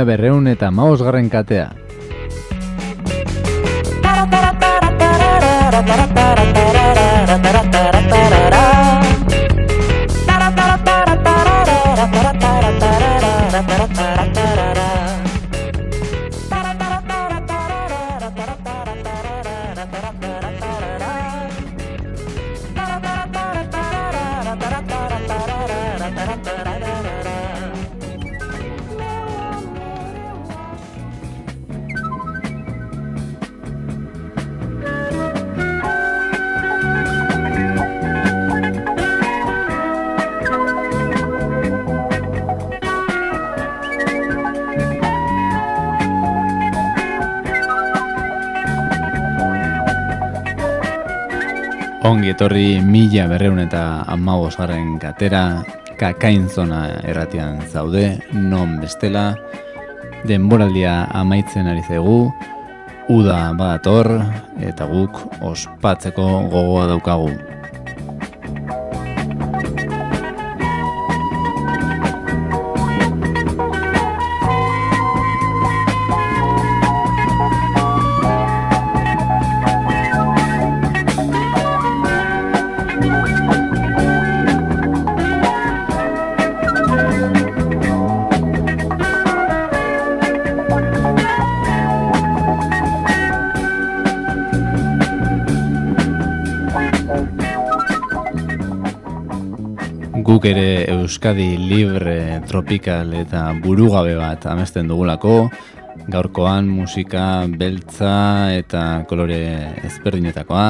mila berreun eta maosgarren katea. Etorri mila berreun eta amabos katera kakain zona erratian zaude, non bestela, denboraldia amaitzen ari zaigu, uda badator eta guk ospatzeko gogoa daukagu. Guk ere Euskadi libre, tropical eta burugabe bat amesten dugulako, gaurkoan musika beltza eta kolore ezberdinetakoa,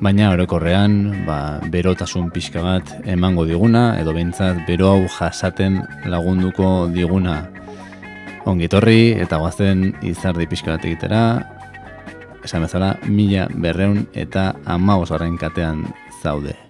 baina orokorrean ba, berotasun pixka bat emango diguna, edo behintzat bero hau jasaten lagunduko diguna. Ongitorri eta guazen izardi pixka bat egitera, esan bezala mila berreun eta amabosaren katean zaude.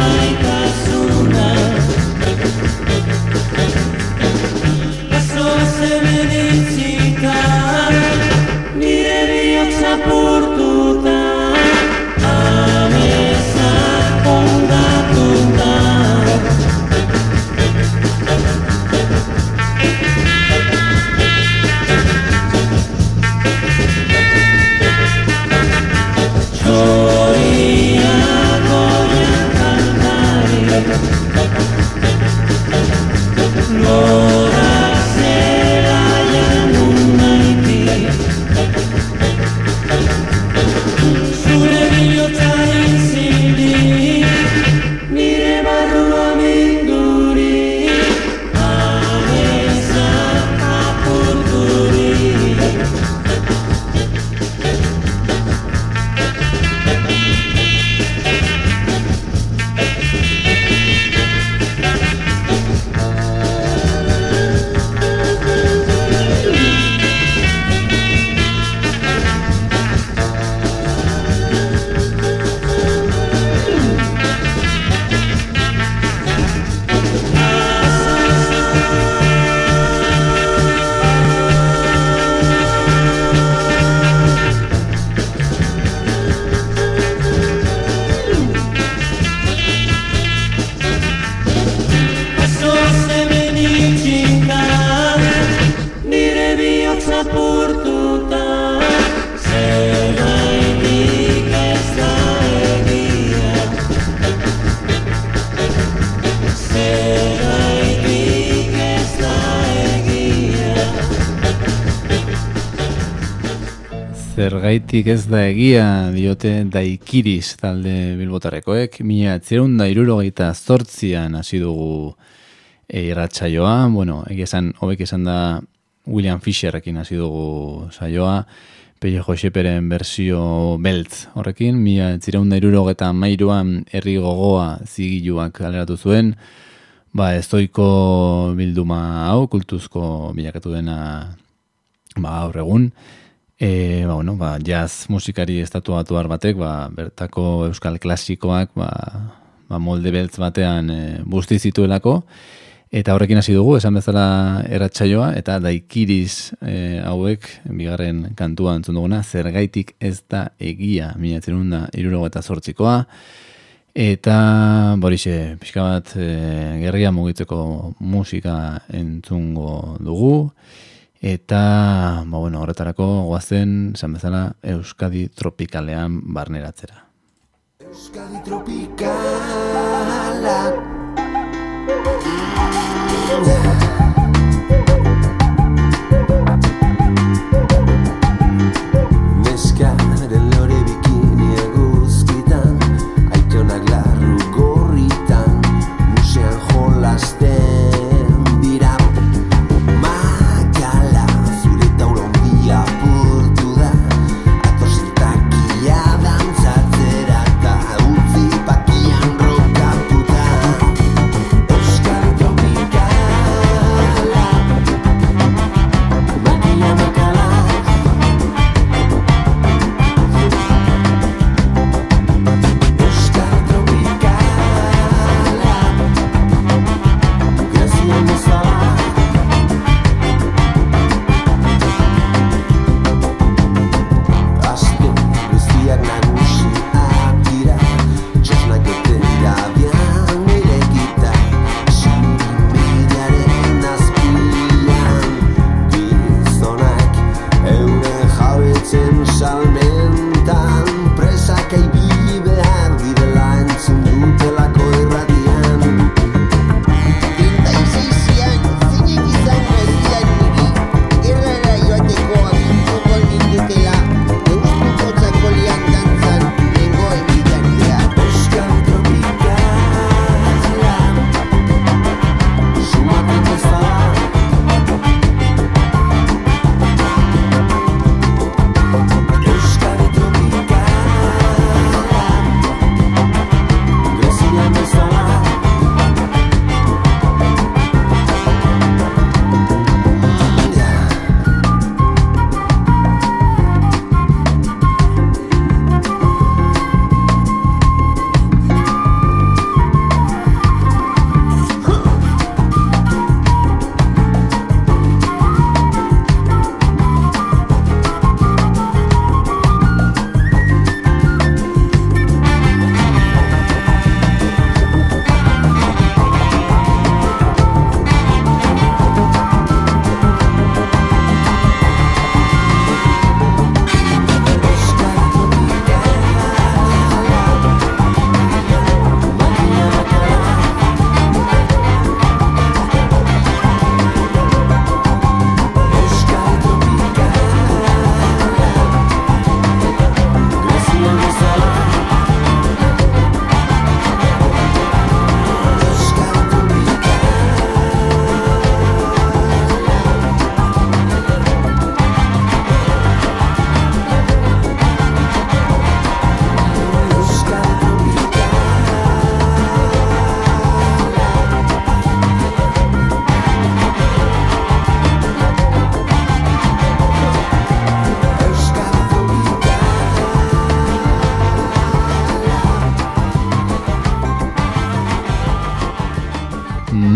zergaitik ez da egia diote daikiriz talde bilbotarrekoek, mila atzerun da irurogeita zortzian hasi dugu e, irratsaioa, bueno, egia esan, hobek esan da William Fisherrekin hasi dugu saioa, Peio Joseperen versio beltz horrekin, mila atzerun da irurogeita mairuan herri gogoa zigiluak aleratu zuen, ba estoiko bilduma hau, kultuzko bilakatu dena ba, aurregun, E, ba, bueno, ba, jazz musikari estatuatu batek, ba, bertako euskal klasikoak ba, ba, molde beltz batean e, busti zituelako, eta horrekin hasi dugu, esan bezala eratsaioa, eta daikiriz e, hauek, bigarren kantua entzun duguna, zergaitik ez da egia, minatzen da, irurogo eta zortzikoa, eta borixe, pixka bat, e, gerria mugitzeko musika entzungo dugu, Eta, ba, bueno, horretarako guazen, esan bezala, Euskadi tropikalean barneratzera. Euskadi tropikala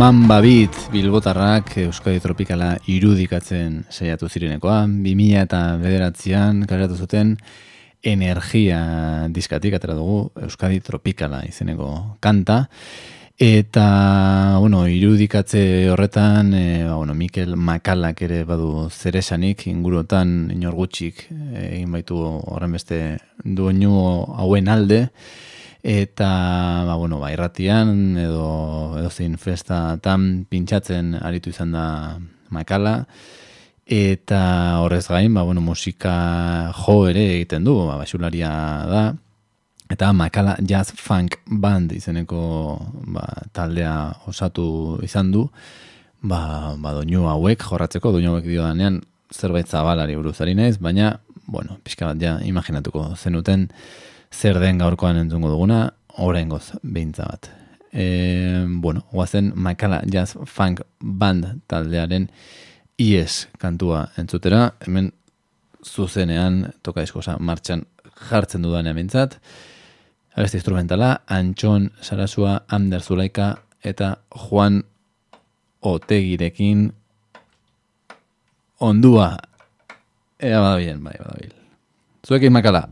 Mamba Beat Bilbotarrak Euskadi Tropikala irudikatzen saiatu zirenekoa. 2000 eta bederatzean karatu zuten energia diskatik atera dugu Euskadi Tropikala izeneko kanta. Eta, bueno, irudikatze horretan, e, ba, bueno, Mikel Makalak ere badu zeresanik, inguruotan inorgutxik egin baitu horren beste duenu hauen alde eta ba, bueno, ba, irratian edo edo zein festa tan pintxatzen aritu izan da makala. Eta horrez gain ba, bueno, musika jo ere egiten du ba, basularia da. Eta makala jazz funk band izeneko ba, taldea osatu izan du. Ba, ba doinu hauek jorratzeko doinu hauek dio danean zerbait zabalari buruzari naiz baina bueno, pixka bat ja imaginatuko zenuten zer den gaurkoan entzungo duguna, orengoz behintza bat. E, bueno, guazen Makala Jazz Funk Band taldearen IES kantua entzutera, hemen zuzenean toka diskosa martxan jartzen dudan emintzat. Abesti instrumentala, Antxon Sarasua, Ander Zulaika eta Juan Otegirekin ondua. Ea badabilen, bai, badabil. Zuekin makala.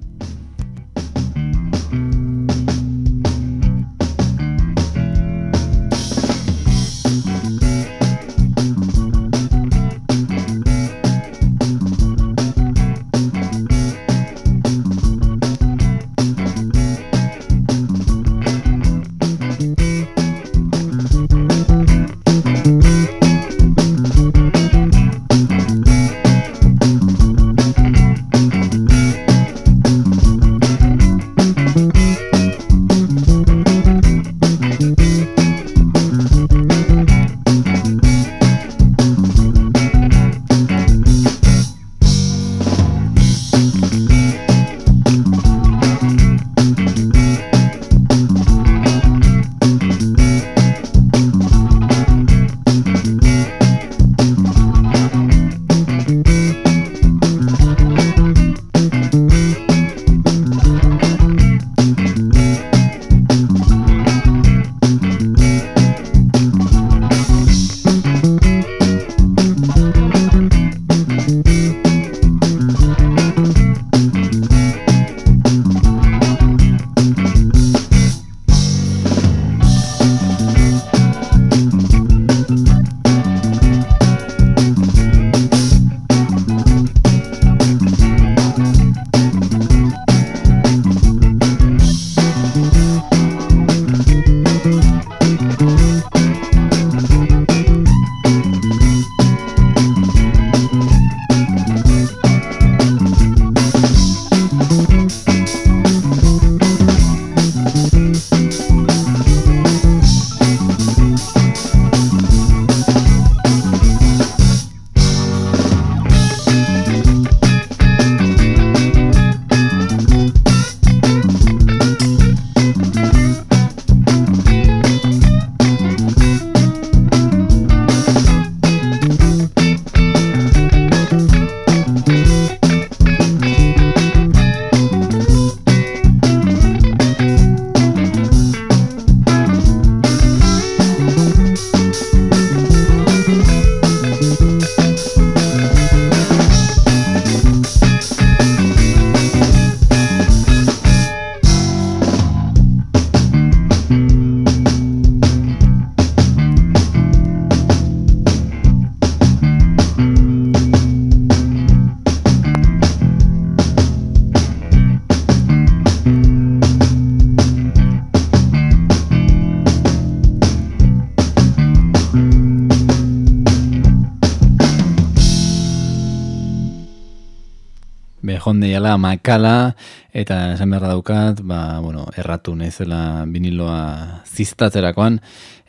Dela makala, eta esan beharra daukat, ba, bueno, erratu nezela biniloa ziztatzerakoan,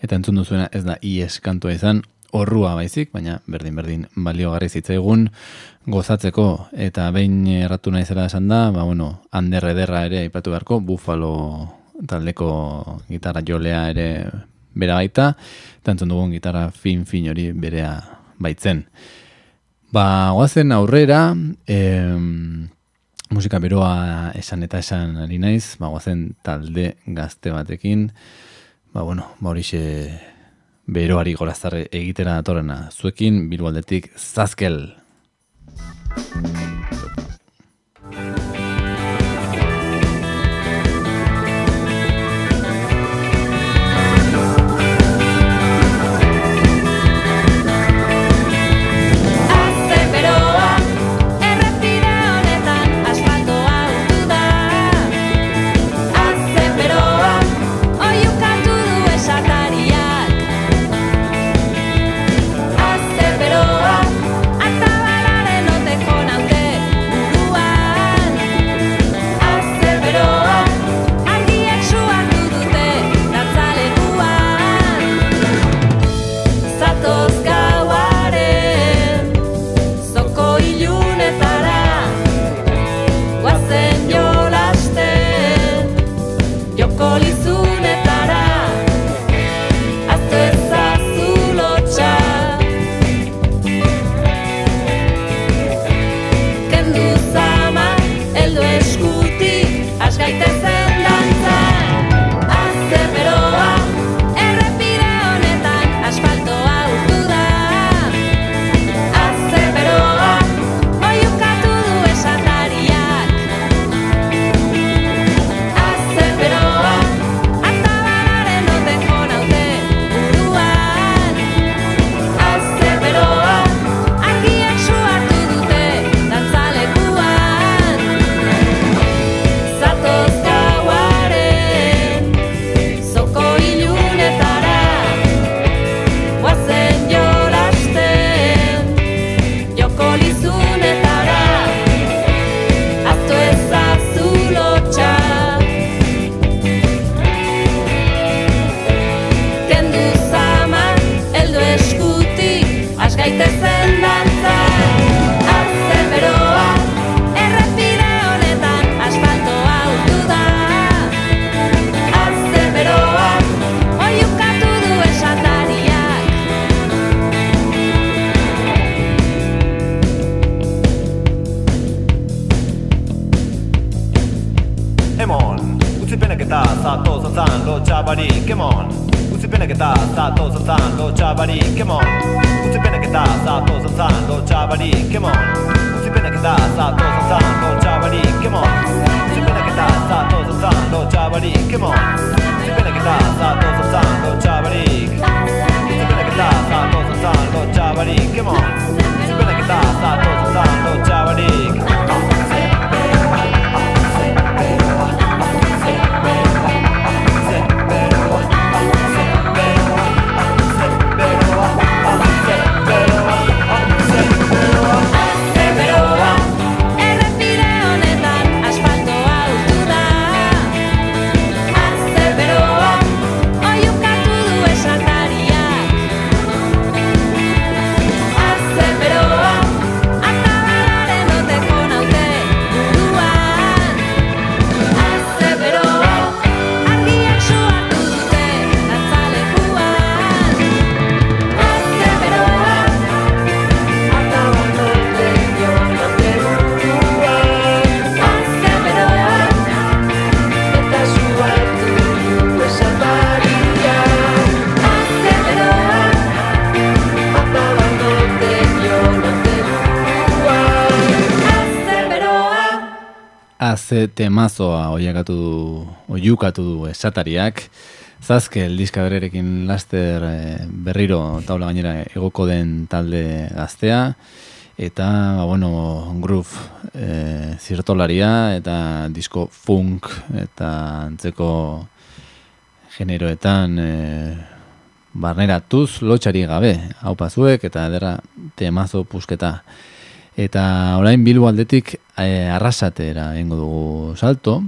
eta entzun duzuena ez da ies kantua izan, horrua baizik, baina berdin-berdin baliogarri zitzaigun gozatzeko, eta behin erratu naizela esan da, ba, bueno, handerre ederra ere ipatu beharko, bufalo taldeko gitarra jolea ere bera baita, eta entzun dugun gitarra fin-fin hori berea baitzen. Ba, guazen aurrera, em, musika beroa esan eta esan ari naiz, ba, talde gazte batekin, ba, bueno, ba, horixe beroari gorazarre egitera datorrena. Zuekin, bilbaldetik, zazkel! Come on. Ze temazoa oiakatu du, oiukatu du esatariak, zazke eldiska bererekin laster eh, berriro taula gainera egoko den talde gaztea, eta, ba, bueno, groove e, zirtolaria, eta disko funk, eta antzeko generoetan e, barneratuz lotxari gabe, hau pazuek, eta edera temazo pusketa. Eta orain bilbo aldetik e, arrasatera ingo dugu salto,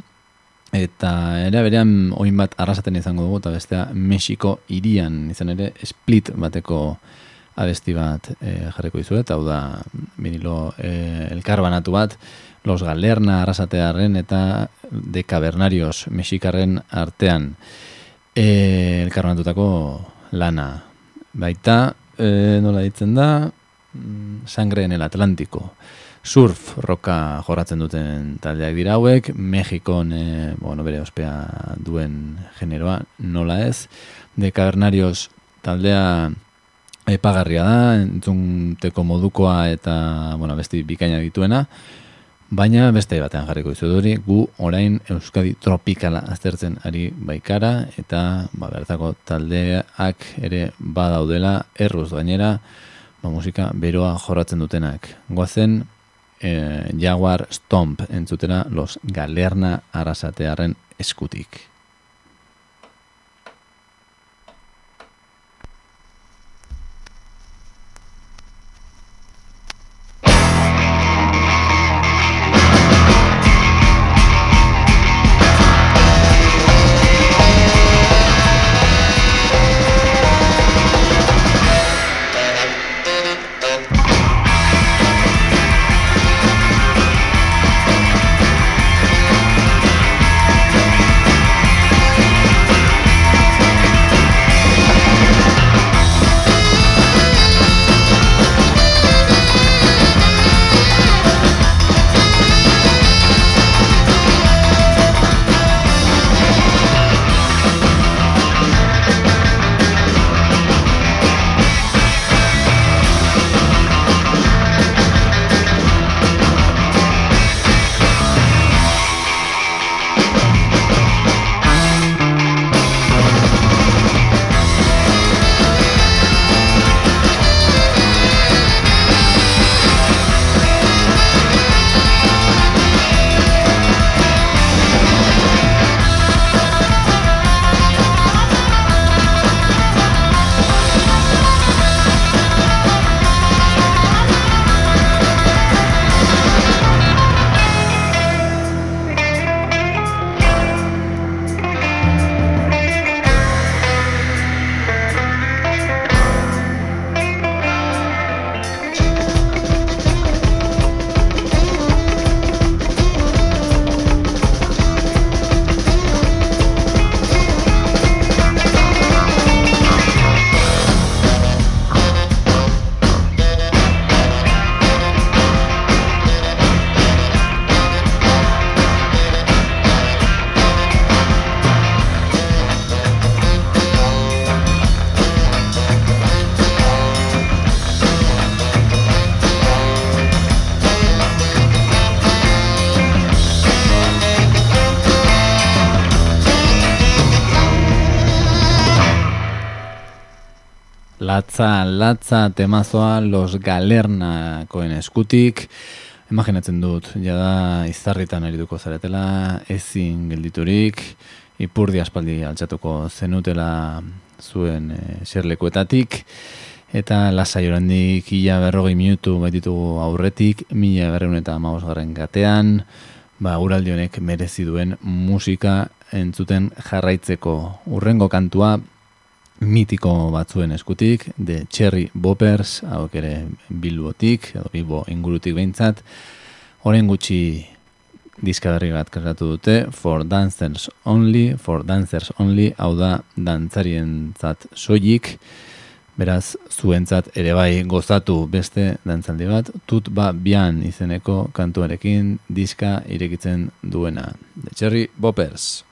eta ere berean oin bat arrasaten izango dugu, eta bestea Mexiko irian, izan ere split bateko abesti bat e, jarriko izu, eta hau da minilo e, eh, elkarbanatu bat, Los Galerna arrasatearen eta de Cavernarios Mexikarren artean. E, elkarbanatutako lana. Baita, e, nola ditzen da, sangre en el Atlántico. Surf roka jorratzen duten taldeak dira hauek, Mexikon e, bueno, bere ospea duen generoa, nola ez. De Cavernarios taldea epagarria da, entzunteko modukoa eta bueno, besti bikaina dituena, baina beste batean jarriko dizu duri, gu orain Euskadi tropikala aztertzen ari baikara, eta ba, bertako taldeak ere badaudela, erruz gainera, ba, musika beroa jorratzen dutenak. Goazen e, Jaguar Stomp entzutena los Galerna arasatearen eskutik. Latza temazoa los galernakoen eskutik. Imaginatzen dut, jada izarritan arituko zaretela, ezin gelditurik, ipurdi aspaldi altxatuko zenutela zuen e, eta lasai orandik ia berrogei minutu baititugu aurretik, mila berreun eta garren gatean, ba, uraldi honek merezi duen musika entzuten jarraitzeko urrengo kantua, mitiko batzuen eskutik, de Cherry Boppers, hau ere bilbotik, edo bilbo ingurutik behintzat, horren gutxi diskadarri bat kasatu dute, For Dancers Only, For Dancers Only, hau da dantzarien zat soilik, beraz, zuentzat ere bai gozatu beste dantzaldi bat, tut ba bian izeneko kantuarekin diska irekitzen duena. De Cherry Boppers.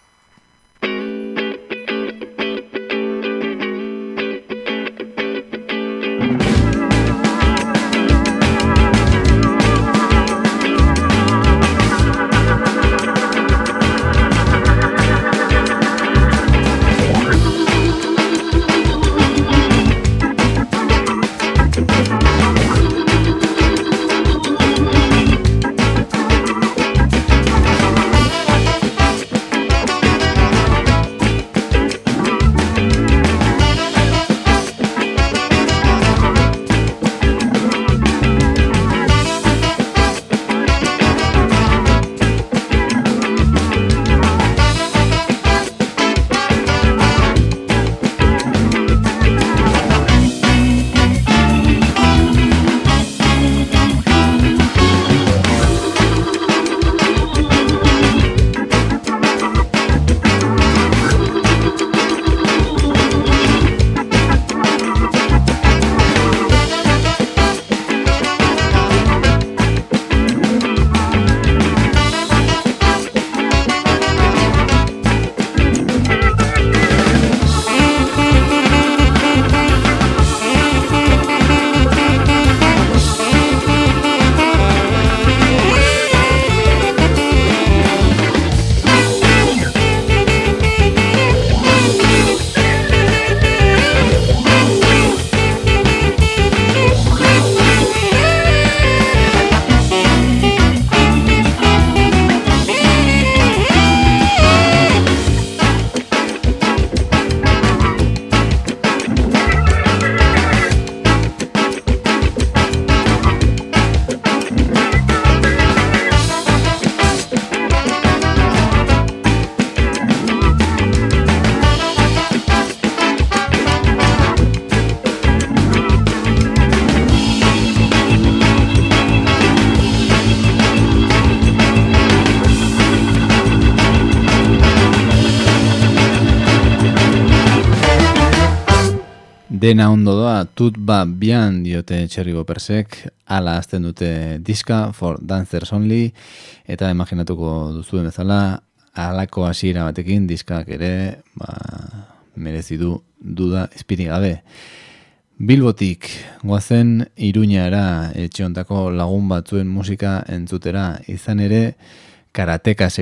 Dena ondo doa, tut ba bian diote txerrigo persek, ala azten dute diska for dancers only, eta imaginatuko duzuen bezala, alako hasiera batekin diskak ere, ba, merezi du duda espiri gabe. Bilbotik, guazen iruñara etxiontako lagun batzuen musika entzutera, izan ere, karatekas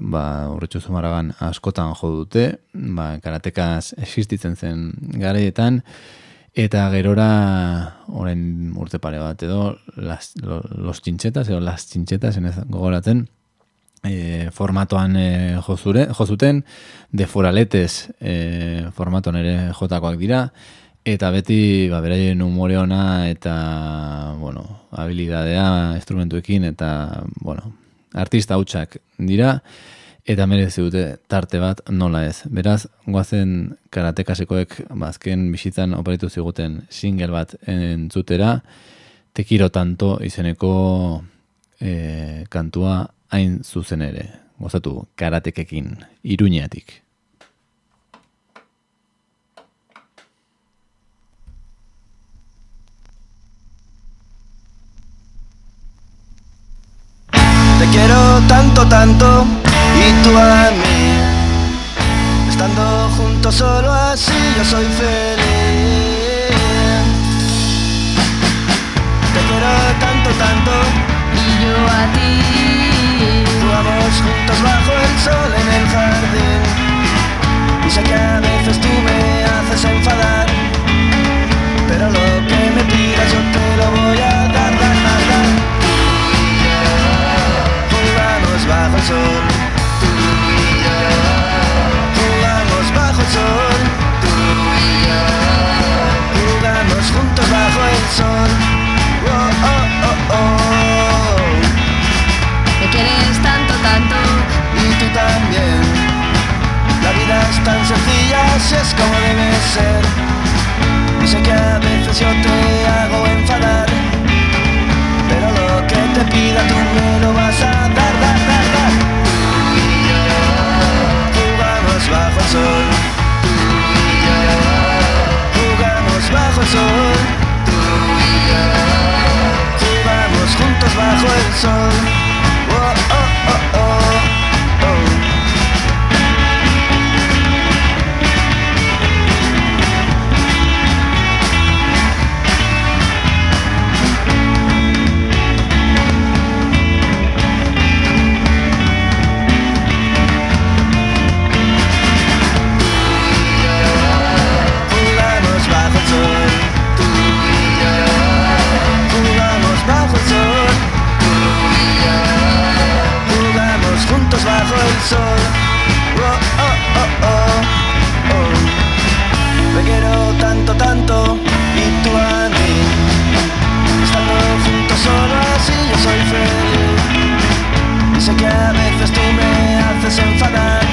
ba, urretxu zumaragan askotan jo dute, ba, karatekas existitzen zen gareetan, eta gerora, orain urte pare bat edo, las, los txintxetas, edo las txintxetas, gogoratzen, e, formatoan e, jozure, jozuten, de foraletes e, formatoan ere jotakoak dira, eta beti, ba, beraien umore ona, eta, bueno, habilidadea, instrumentuekin, eta, bueno, artista hautsak dira, eta merezi dute tarte bat nola ez. Beraz, guazen karatekasekoek bazken bizitzan oparitu ziguten single bat entzutera, tekiro tanto izeneko e, kantua hain zuzen ere. Gozatu karatekekin, iruñatik. Quiero tanto, tanto y tú a mí. Estando juntos solo así yo soy feliz. Te quiero tanto, tanto y yo a ti. Vamos juntos bajo el sol en el jardín. Y sé que a veces tú me haces enfadar. sol, tú y yo. Jugamos bajo el sol, tú y yo. Jugamos juntos bajo el sol. Oh, oh, oh, oh. Me quieres tanto, tanto. Y tú también. La vida es tan sencilla si es como debe ser. Y sé que a veces yo te hago enfadar. Pero lo que te pida tú me lo vas a dar. sol, tú y yo, vamos juntos bajo el sol. Oh, oh. Oh, oh, oh, me quiero tanto, tanto y tú a mí. Estando juntos solo así yo soy feliz. Y sé que a veces tú me haces enfadar,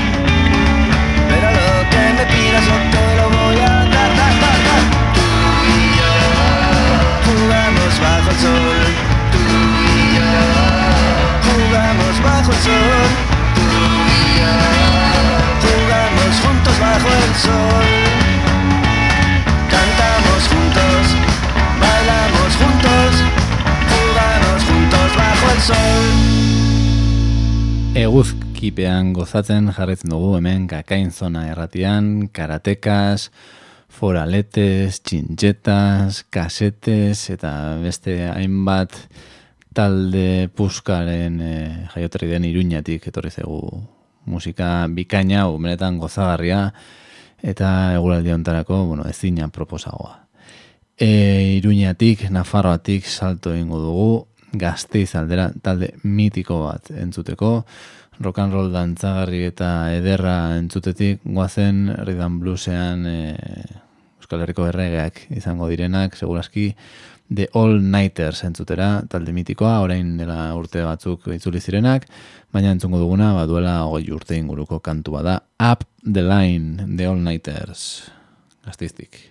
pero lo que me pidas yo te lo voy a dar. dar, dar, dar. Tú y yo jugamos bajo el sol. Cantamos juntos, bailamos juntos, jugamos juntos bajo el sol. Eguzkipean gozatzen jarraitzen dugu hemen kakain zona erratian, karatekas, foraletes, txintxetas, kasetes eta beste hainbat talde puskaren eh, e, jaioterri den iruñatik etorri zegu musika bikaina, umenetan gozagarria, eta eguraldi ontarako, bueno, ezina proposagoa. E, iruñatik, nafarroatik salto ingo dugu, gazteiz aldera talde mitiko bat entzuteko, rock and roll dantzagarri eta ederra entzutetik, guazen rhythm bluesean e, Euskal Herriko erregeak izango direnak, seguraski, The All Nighters entzutera, talde mitikoa, orain dela urte batzuk itzuli zirenak, baina entzungo duguna, baduela goi urte inguruko kantu bada, Up the Line, The All Nighters, gaztiztik.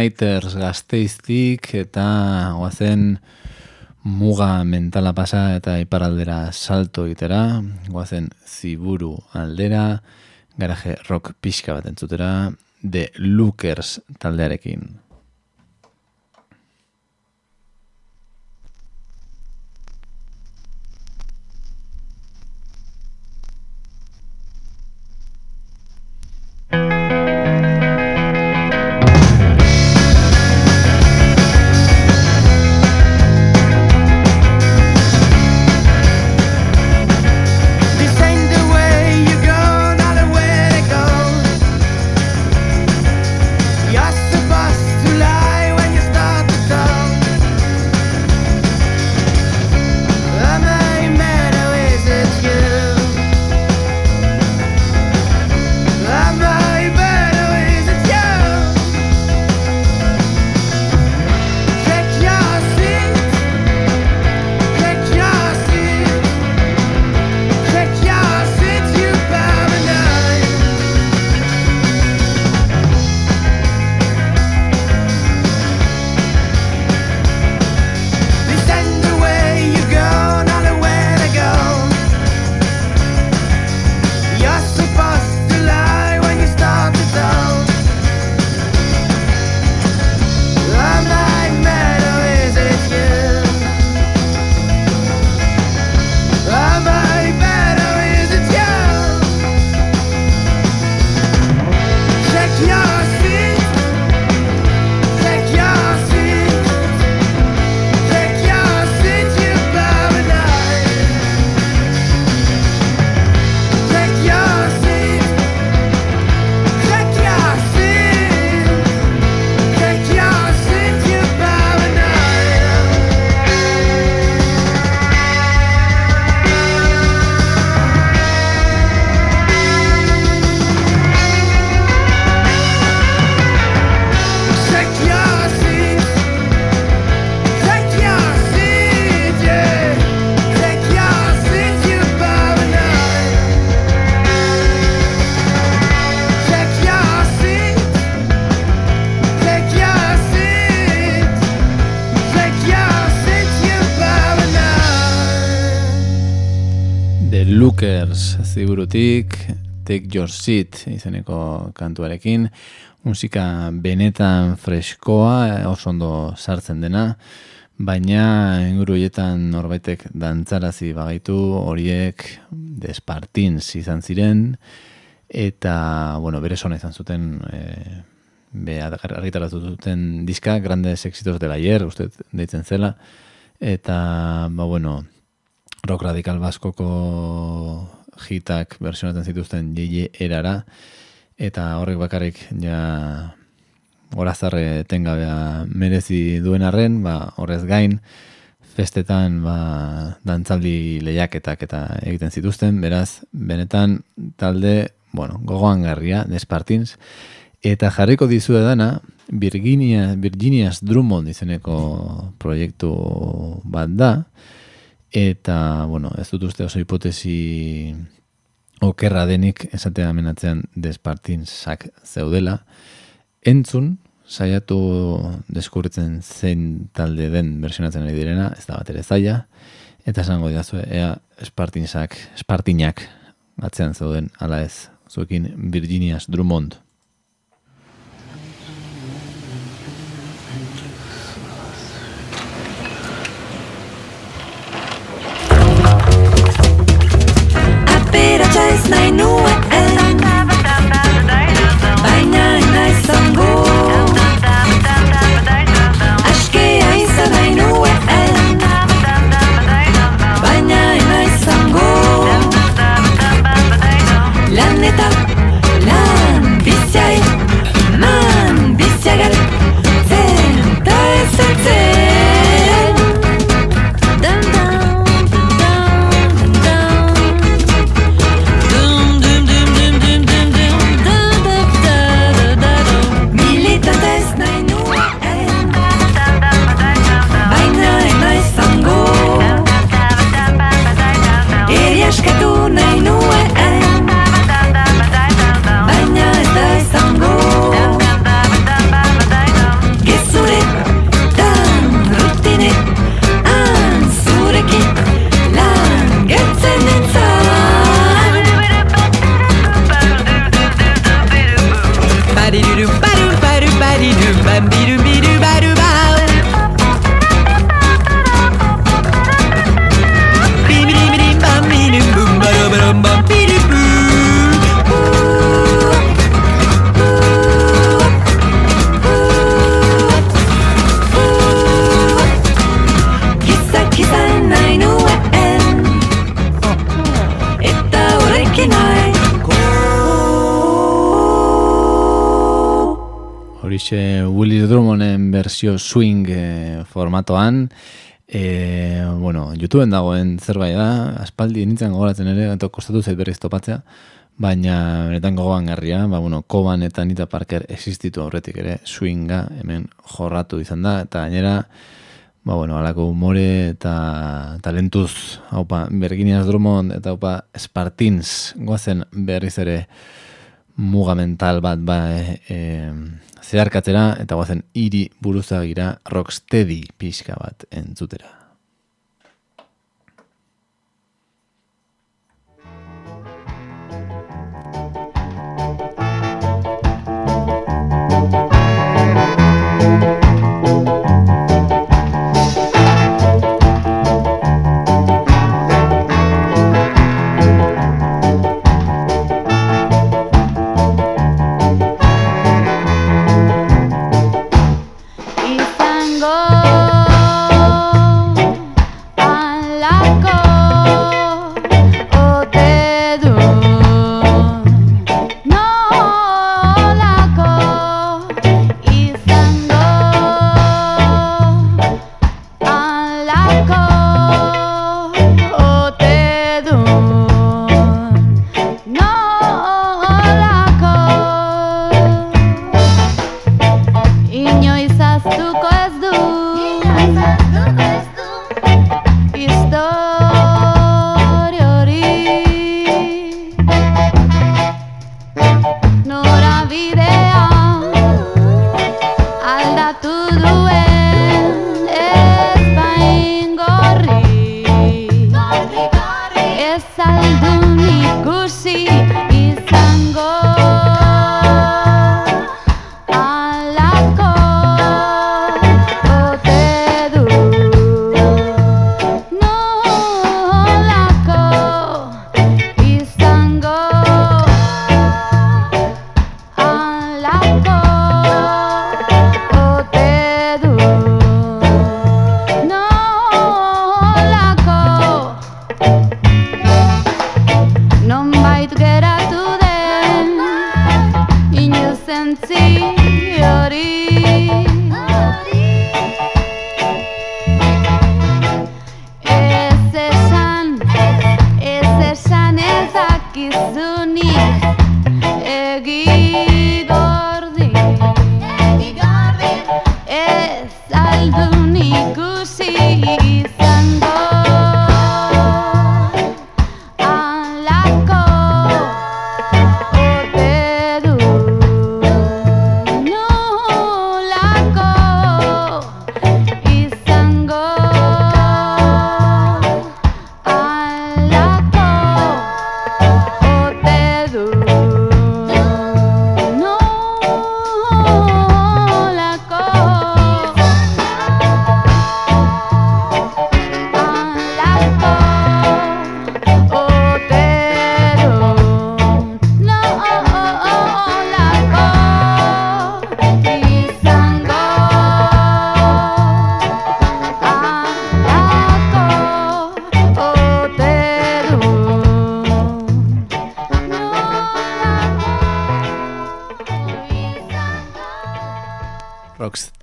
Nighters gazteiztik eta guazen muga mentala pasa eta iparaldera salto itera, guazen ziburu aldera, garaje rock pixka bat entzutera, The Lookers taldearekin. Hookers ziburutik Take Your Seat izeneko kantuarekin. Musika benetan freskoa oso ondo sartzen dena baina inguru hietan norbaitek dantzarazi bagaitu horiek despartins izan ziren eta bueno, bere sona izan zuten e, be argitaratu duten diska grandes exitos de la ayer uste deitzen zela eta ba bueno rock radical baskoko hitak versionatzen zituzten JJ erara eta horrek bakarrik ja horazarre tengabea merezi duen arren, ba, horrez gain festetan ba, dantzaldi lehiaketak eta egiten zituzten, beraz, benetan talde, bueno, gogoan garria, despartins, eta jarriko dizu dana, Virginia, Virginias Drummond izeneko proiektu bat da, Eta, bueno, ez dut uste oso hipotesi okerra denik esatea amenatzean despartinzak zeudela. Entzun, saiatu deskubritzen zein talde den versionatzen ari direna, ez da bat ere zaila. Eta esango didazu, ea espartinzak, espartinak atzean zeuden, ala ez, zuekin Virginias Drummond. Ez nahi nuen bersio swing e, formatoan, e, bueno, YouTubeen dagoen zerbait da, aspaldi nintzen gogoratzen ere, eta kostatu zait berriz topatzea, baina benetan gogoan garria, ba, bueno, Koban eta Nita Parker existitu aurretik ere, swinga hemen jorratu izan da, eta gainera, ba, bueno, alako humore eta talentuz, haupa, Berginias Drummond eta haupa, Spartins, goazen berriz ere mugamental bat, ba, e, zeharkatzera eta guazen hiri buruzagira rocksteady pixka bat entzutera.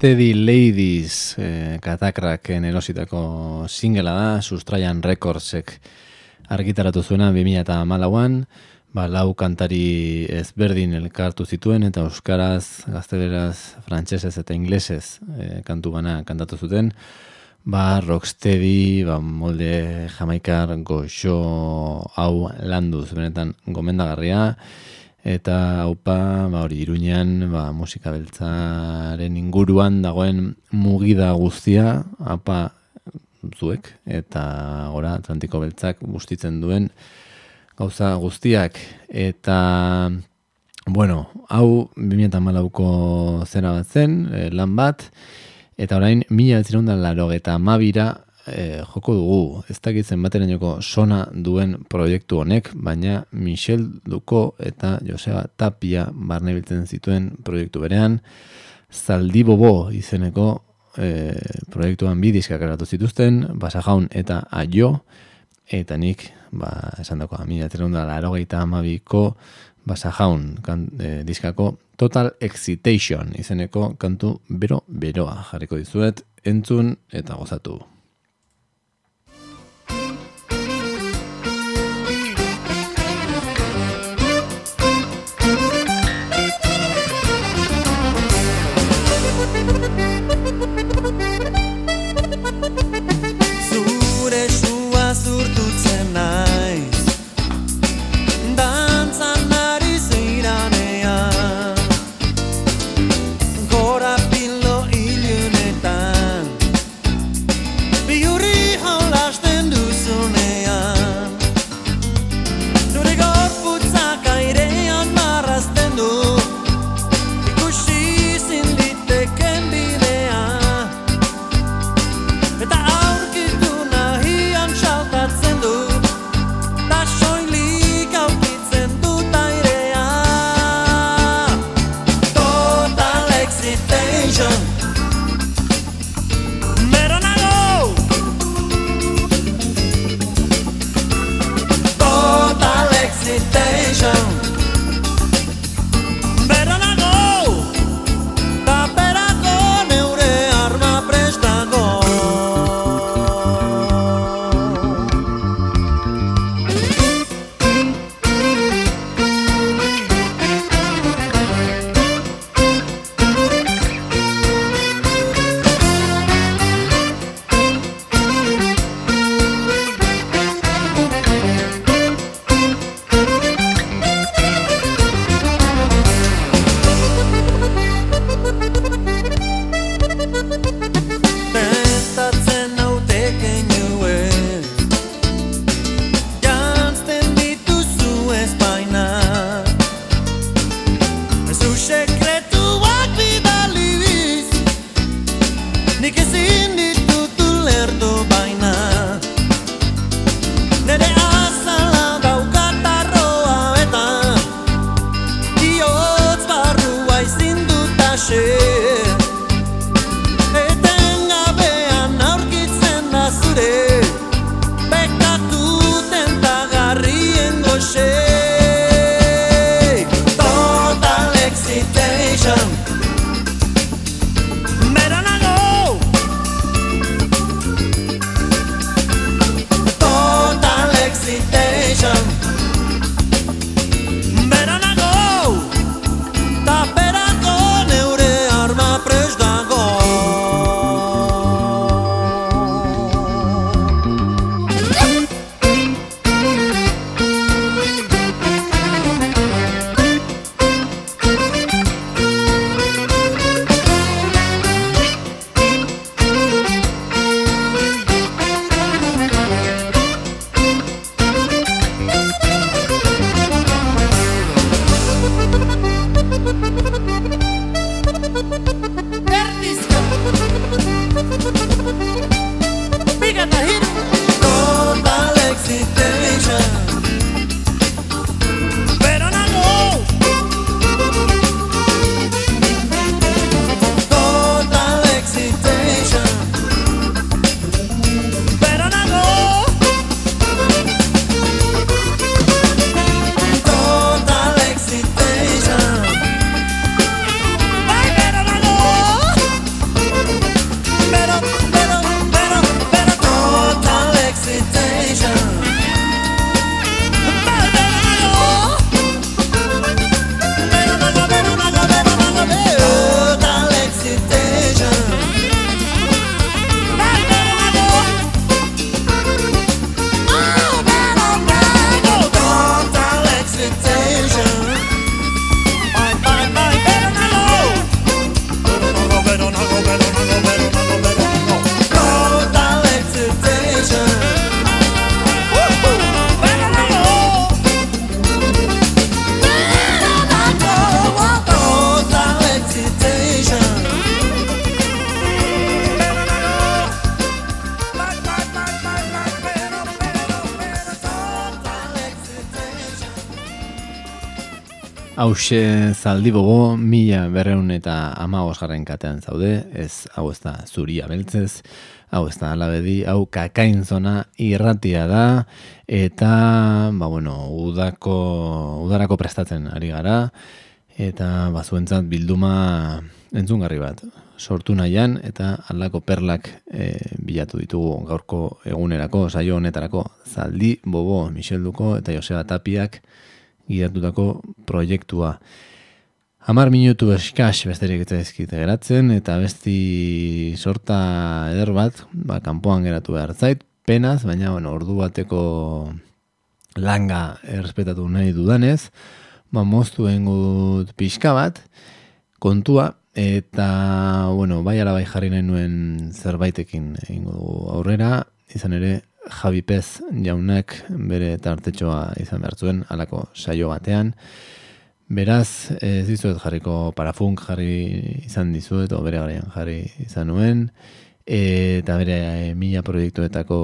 Rocksteady Ladies eh, katakraken erositako singela da, Sustraian Recordsek argitaratu zuena 2008an, ba, lau kantari ezberdin elkartu zituen eta euskaraz, gazteleraz, frantsesez eta inglesez eh, kantu bana kantatu zuten, ba, Rocksteady, ba, molde jamaikar goxo hau landuz, benetan gomendagarria, eta haupa ba hori Iruñean ba musika beltzaren inguruan dagoen mugida guztia apa zuek eta gora Atlantiko beltzak bustitzen duen gauza guztiak. Eta bueno hau 2014ko zera bat zen eh, lan bat eta orain 1982ra e, joko dugu, ez dakitzen baterainoko sona duen proiektu honek, baina Michel Duko eta Joseba Tapia barne biltzen zituen proiektu berean, Zaldi Bobo izeneko e, proiektuan bi diskak eratu zituzten, Basa Jaun eta Aio, eta nik, ba, esan dako, amina terunda laro gehieta amabiko Basa Jaun kan, e, diskako Total Excitation izeneko kantu bero-beroa jarriko dizuet, entzun eta gozatu. Hauxe zaldi bobo, mila berreun eta ama osgarren katean zaude, ez hau ez da zuria beltzez, hau ez da alabedi, hau kakain zona irratia da, eta, ba bueno, udako, udarako prestatzen ari gara, eta bazuentzat bilduma entzungarri bat sortu nahian, eta aldako perlak e, bilatu ditugu gaurko egunerako, saio honetarako, zaldi bobo, Michelduko eta Joseba Tapiak, gidatutako proiektua. Hamar minutu eskaz besterik eta ezkite geratzen, eta besti sorta eder bat, ba, kanpoan geratu behar zait, penaz, baina bueno, ordu bateko langa errespetatu nahi dudanez, ba, moztu engut pixka bat, kontua, eta, bueno, bai ala bai jarri nahi nuen zerbaitekin egingo aurrera, izan ere, Javi Pez jaunak bere tartetxoa izan behar zuen, alako saio batean. Beraz, ez dizuet jarriko parafunk jarri izan dizuet, o bere garaian jarri izan nuen, eta bere e, mila proiektuetako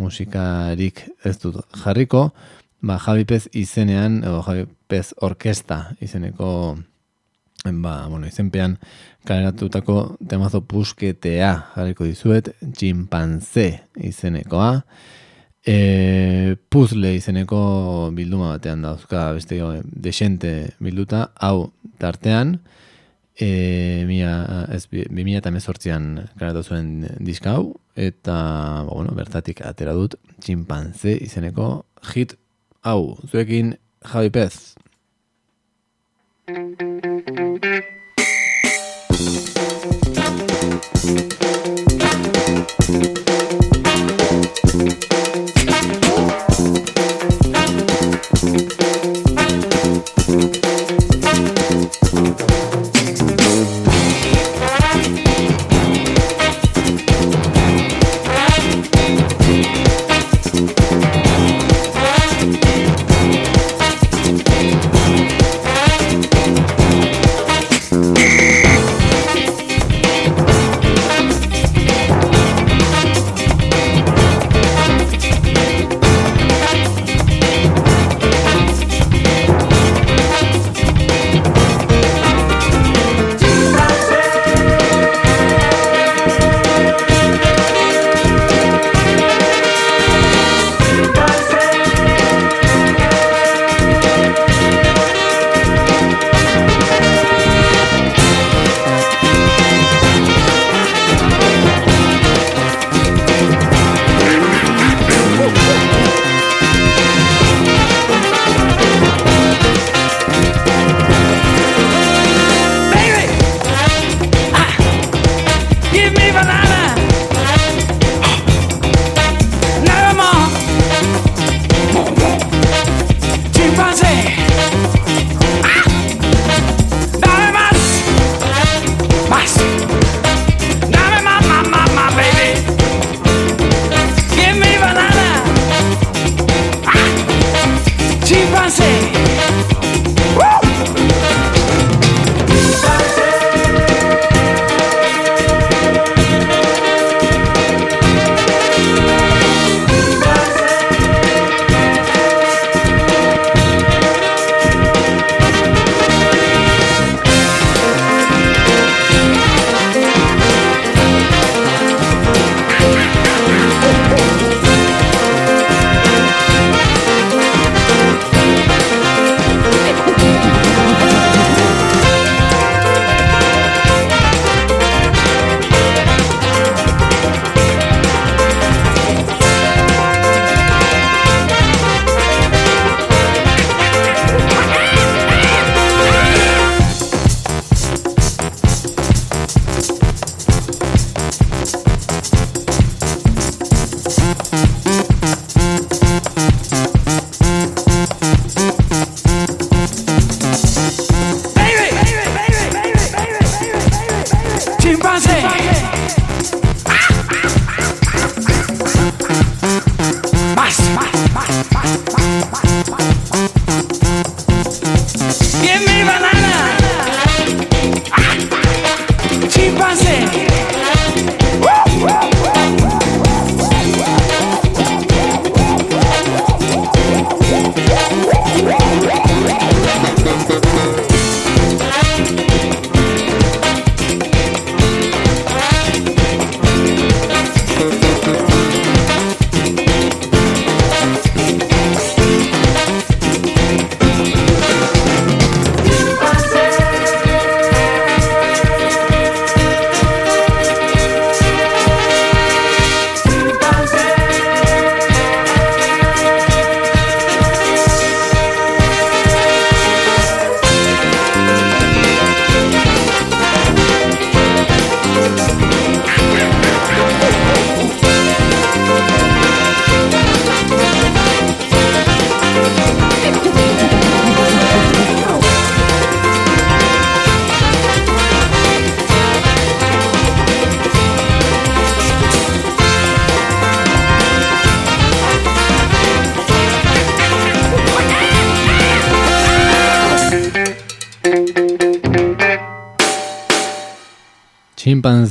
musikarik ez dut jarriko, ba, Javi Pez izenean, o Javi Pez orkesta izeneko ba, bueno, izenpean kaleratutako temazo pusketea jarriko dizuet, tximpanze izenekoa, e, puzle izeneko bilduma batean dauzka beste desente bilduta, hau tartean, e, mia, ez, bi eta mezortzian zuen diska hau, eta ba, bueno, bertatik atera dut, tximpanze izeneko hit hau, zuekin Javi Pez.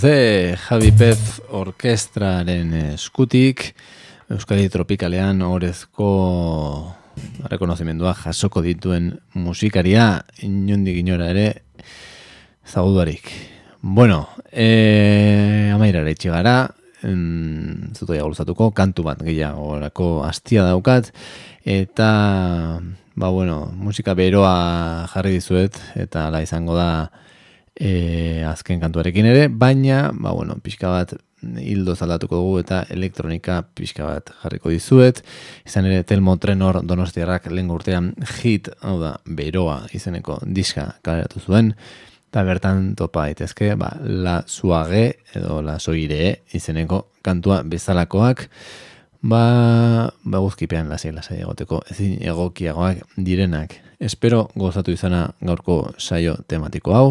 Chimpanze Javi Pez orkestraren eskutik Euskadi Tropikalean orezko rekonozimendua jasoko dituen musikaria inondik inora ere zagudarik. Bueno, e, amairara itxigara, zutu gulzatuko, kantu bat gehiago orako astia daukat, eta, ba bueno, musika beroa jarri dizuet, eta la izango da, e, azken kantuarekin ere, baina, ba, bueno, pixka bat hildo zaldatuko dugu eta elektronika pixka bat jarriko dizuet. Izan ere, Telmo Trenor donostiarrak lehen urtean hit, hau da, beroa izeneko diska kaleratu zuen, eta bertan topa daitezke, ba, la suage edo la soire izeneko kantua bezalakoak, ba, ba guzkipean lasai lasai egoteko, ezin egokiagoak direnak. Espero gozatu izana gaurko saio tematiko hau,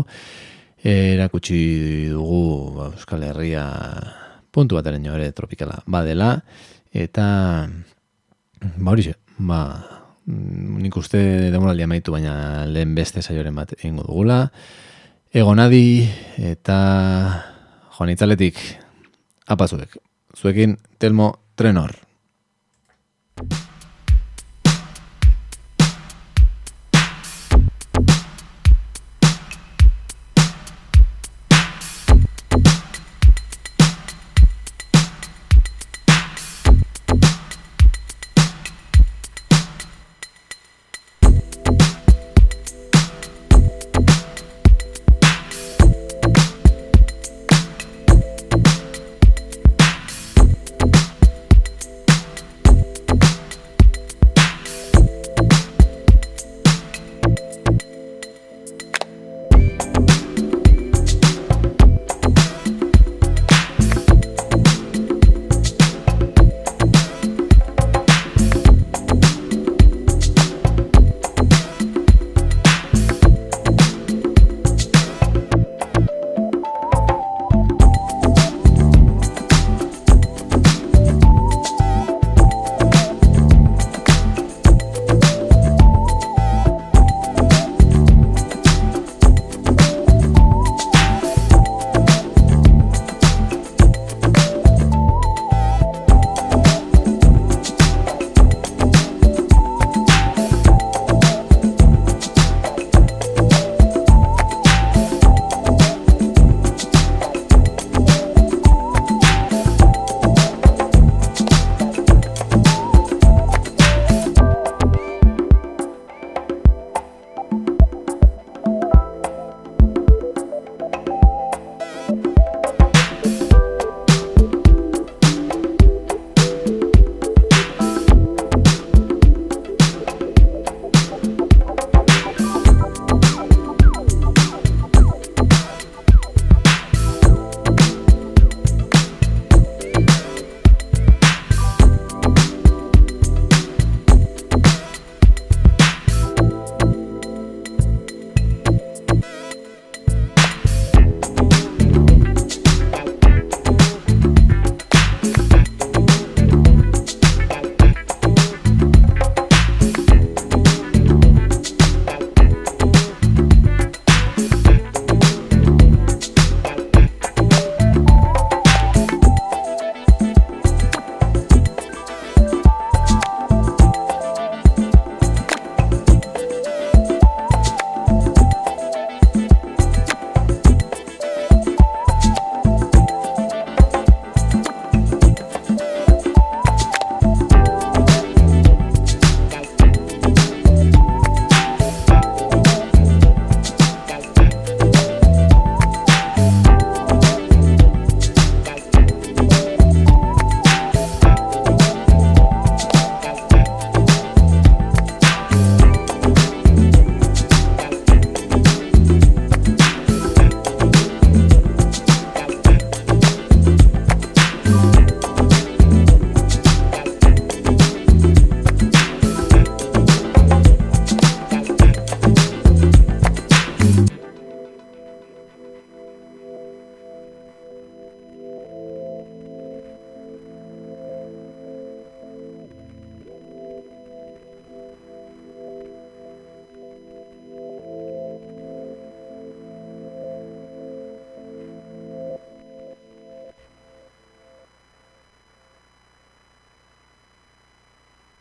erakutsi dugu ba, Euskal Herria puntu bataren ere tropikala badela eta ba hori ba nik uste demoraldia maitu baina lehen beste saioren bat egingo dugula. Egonadi eta joan itzaletik apazuek zuekin telmo trenor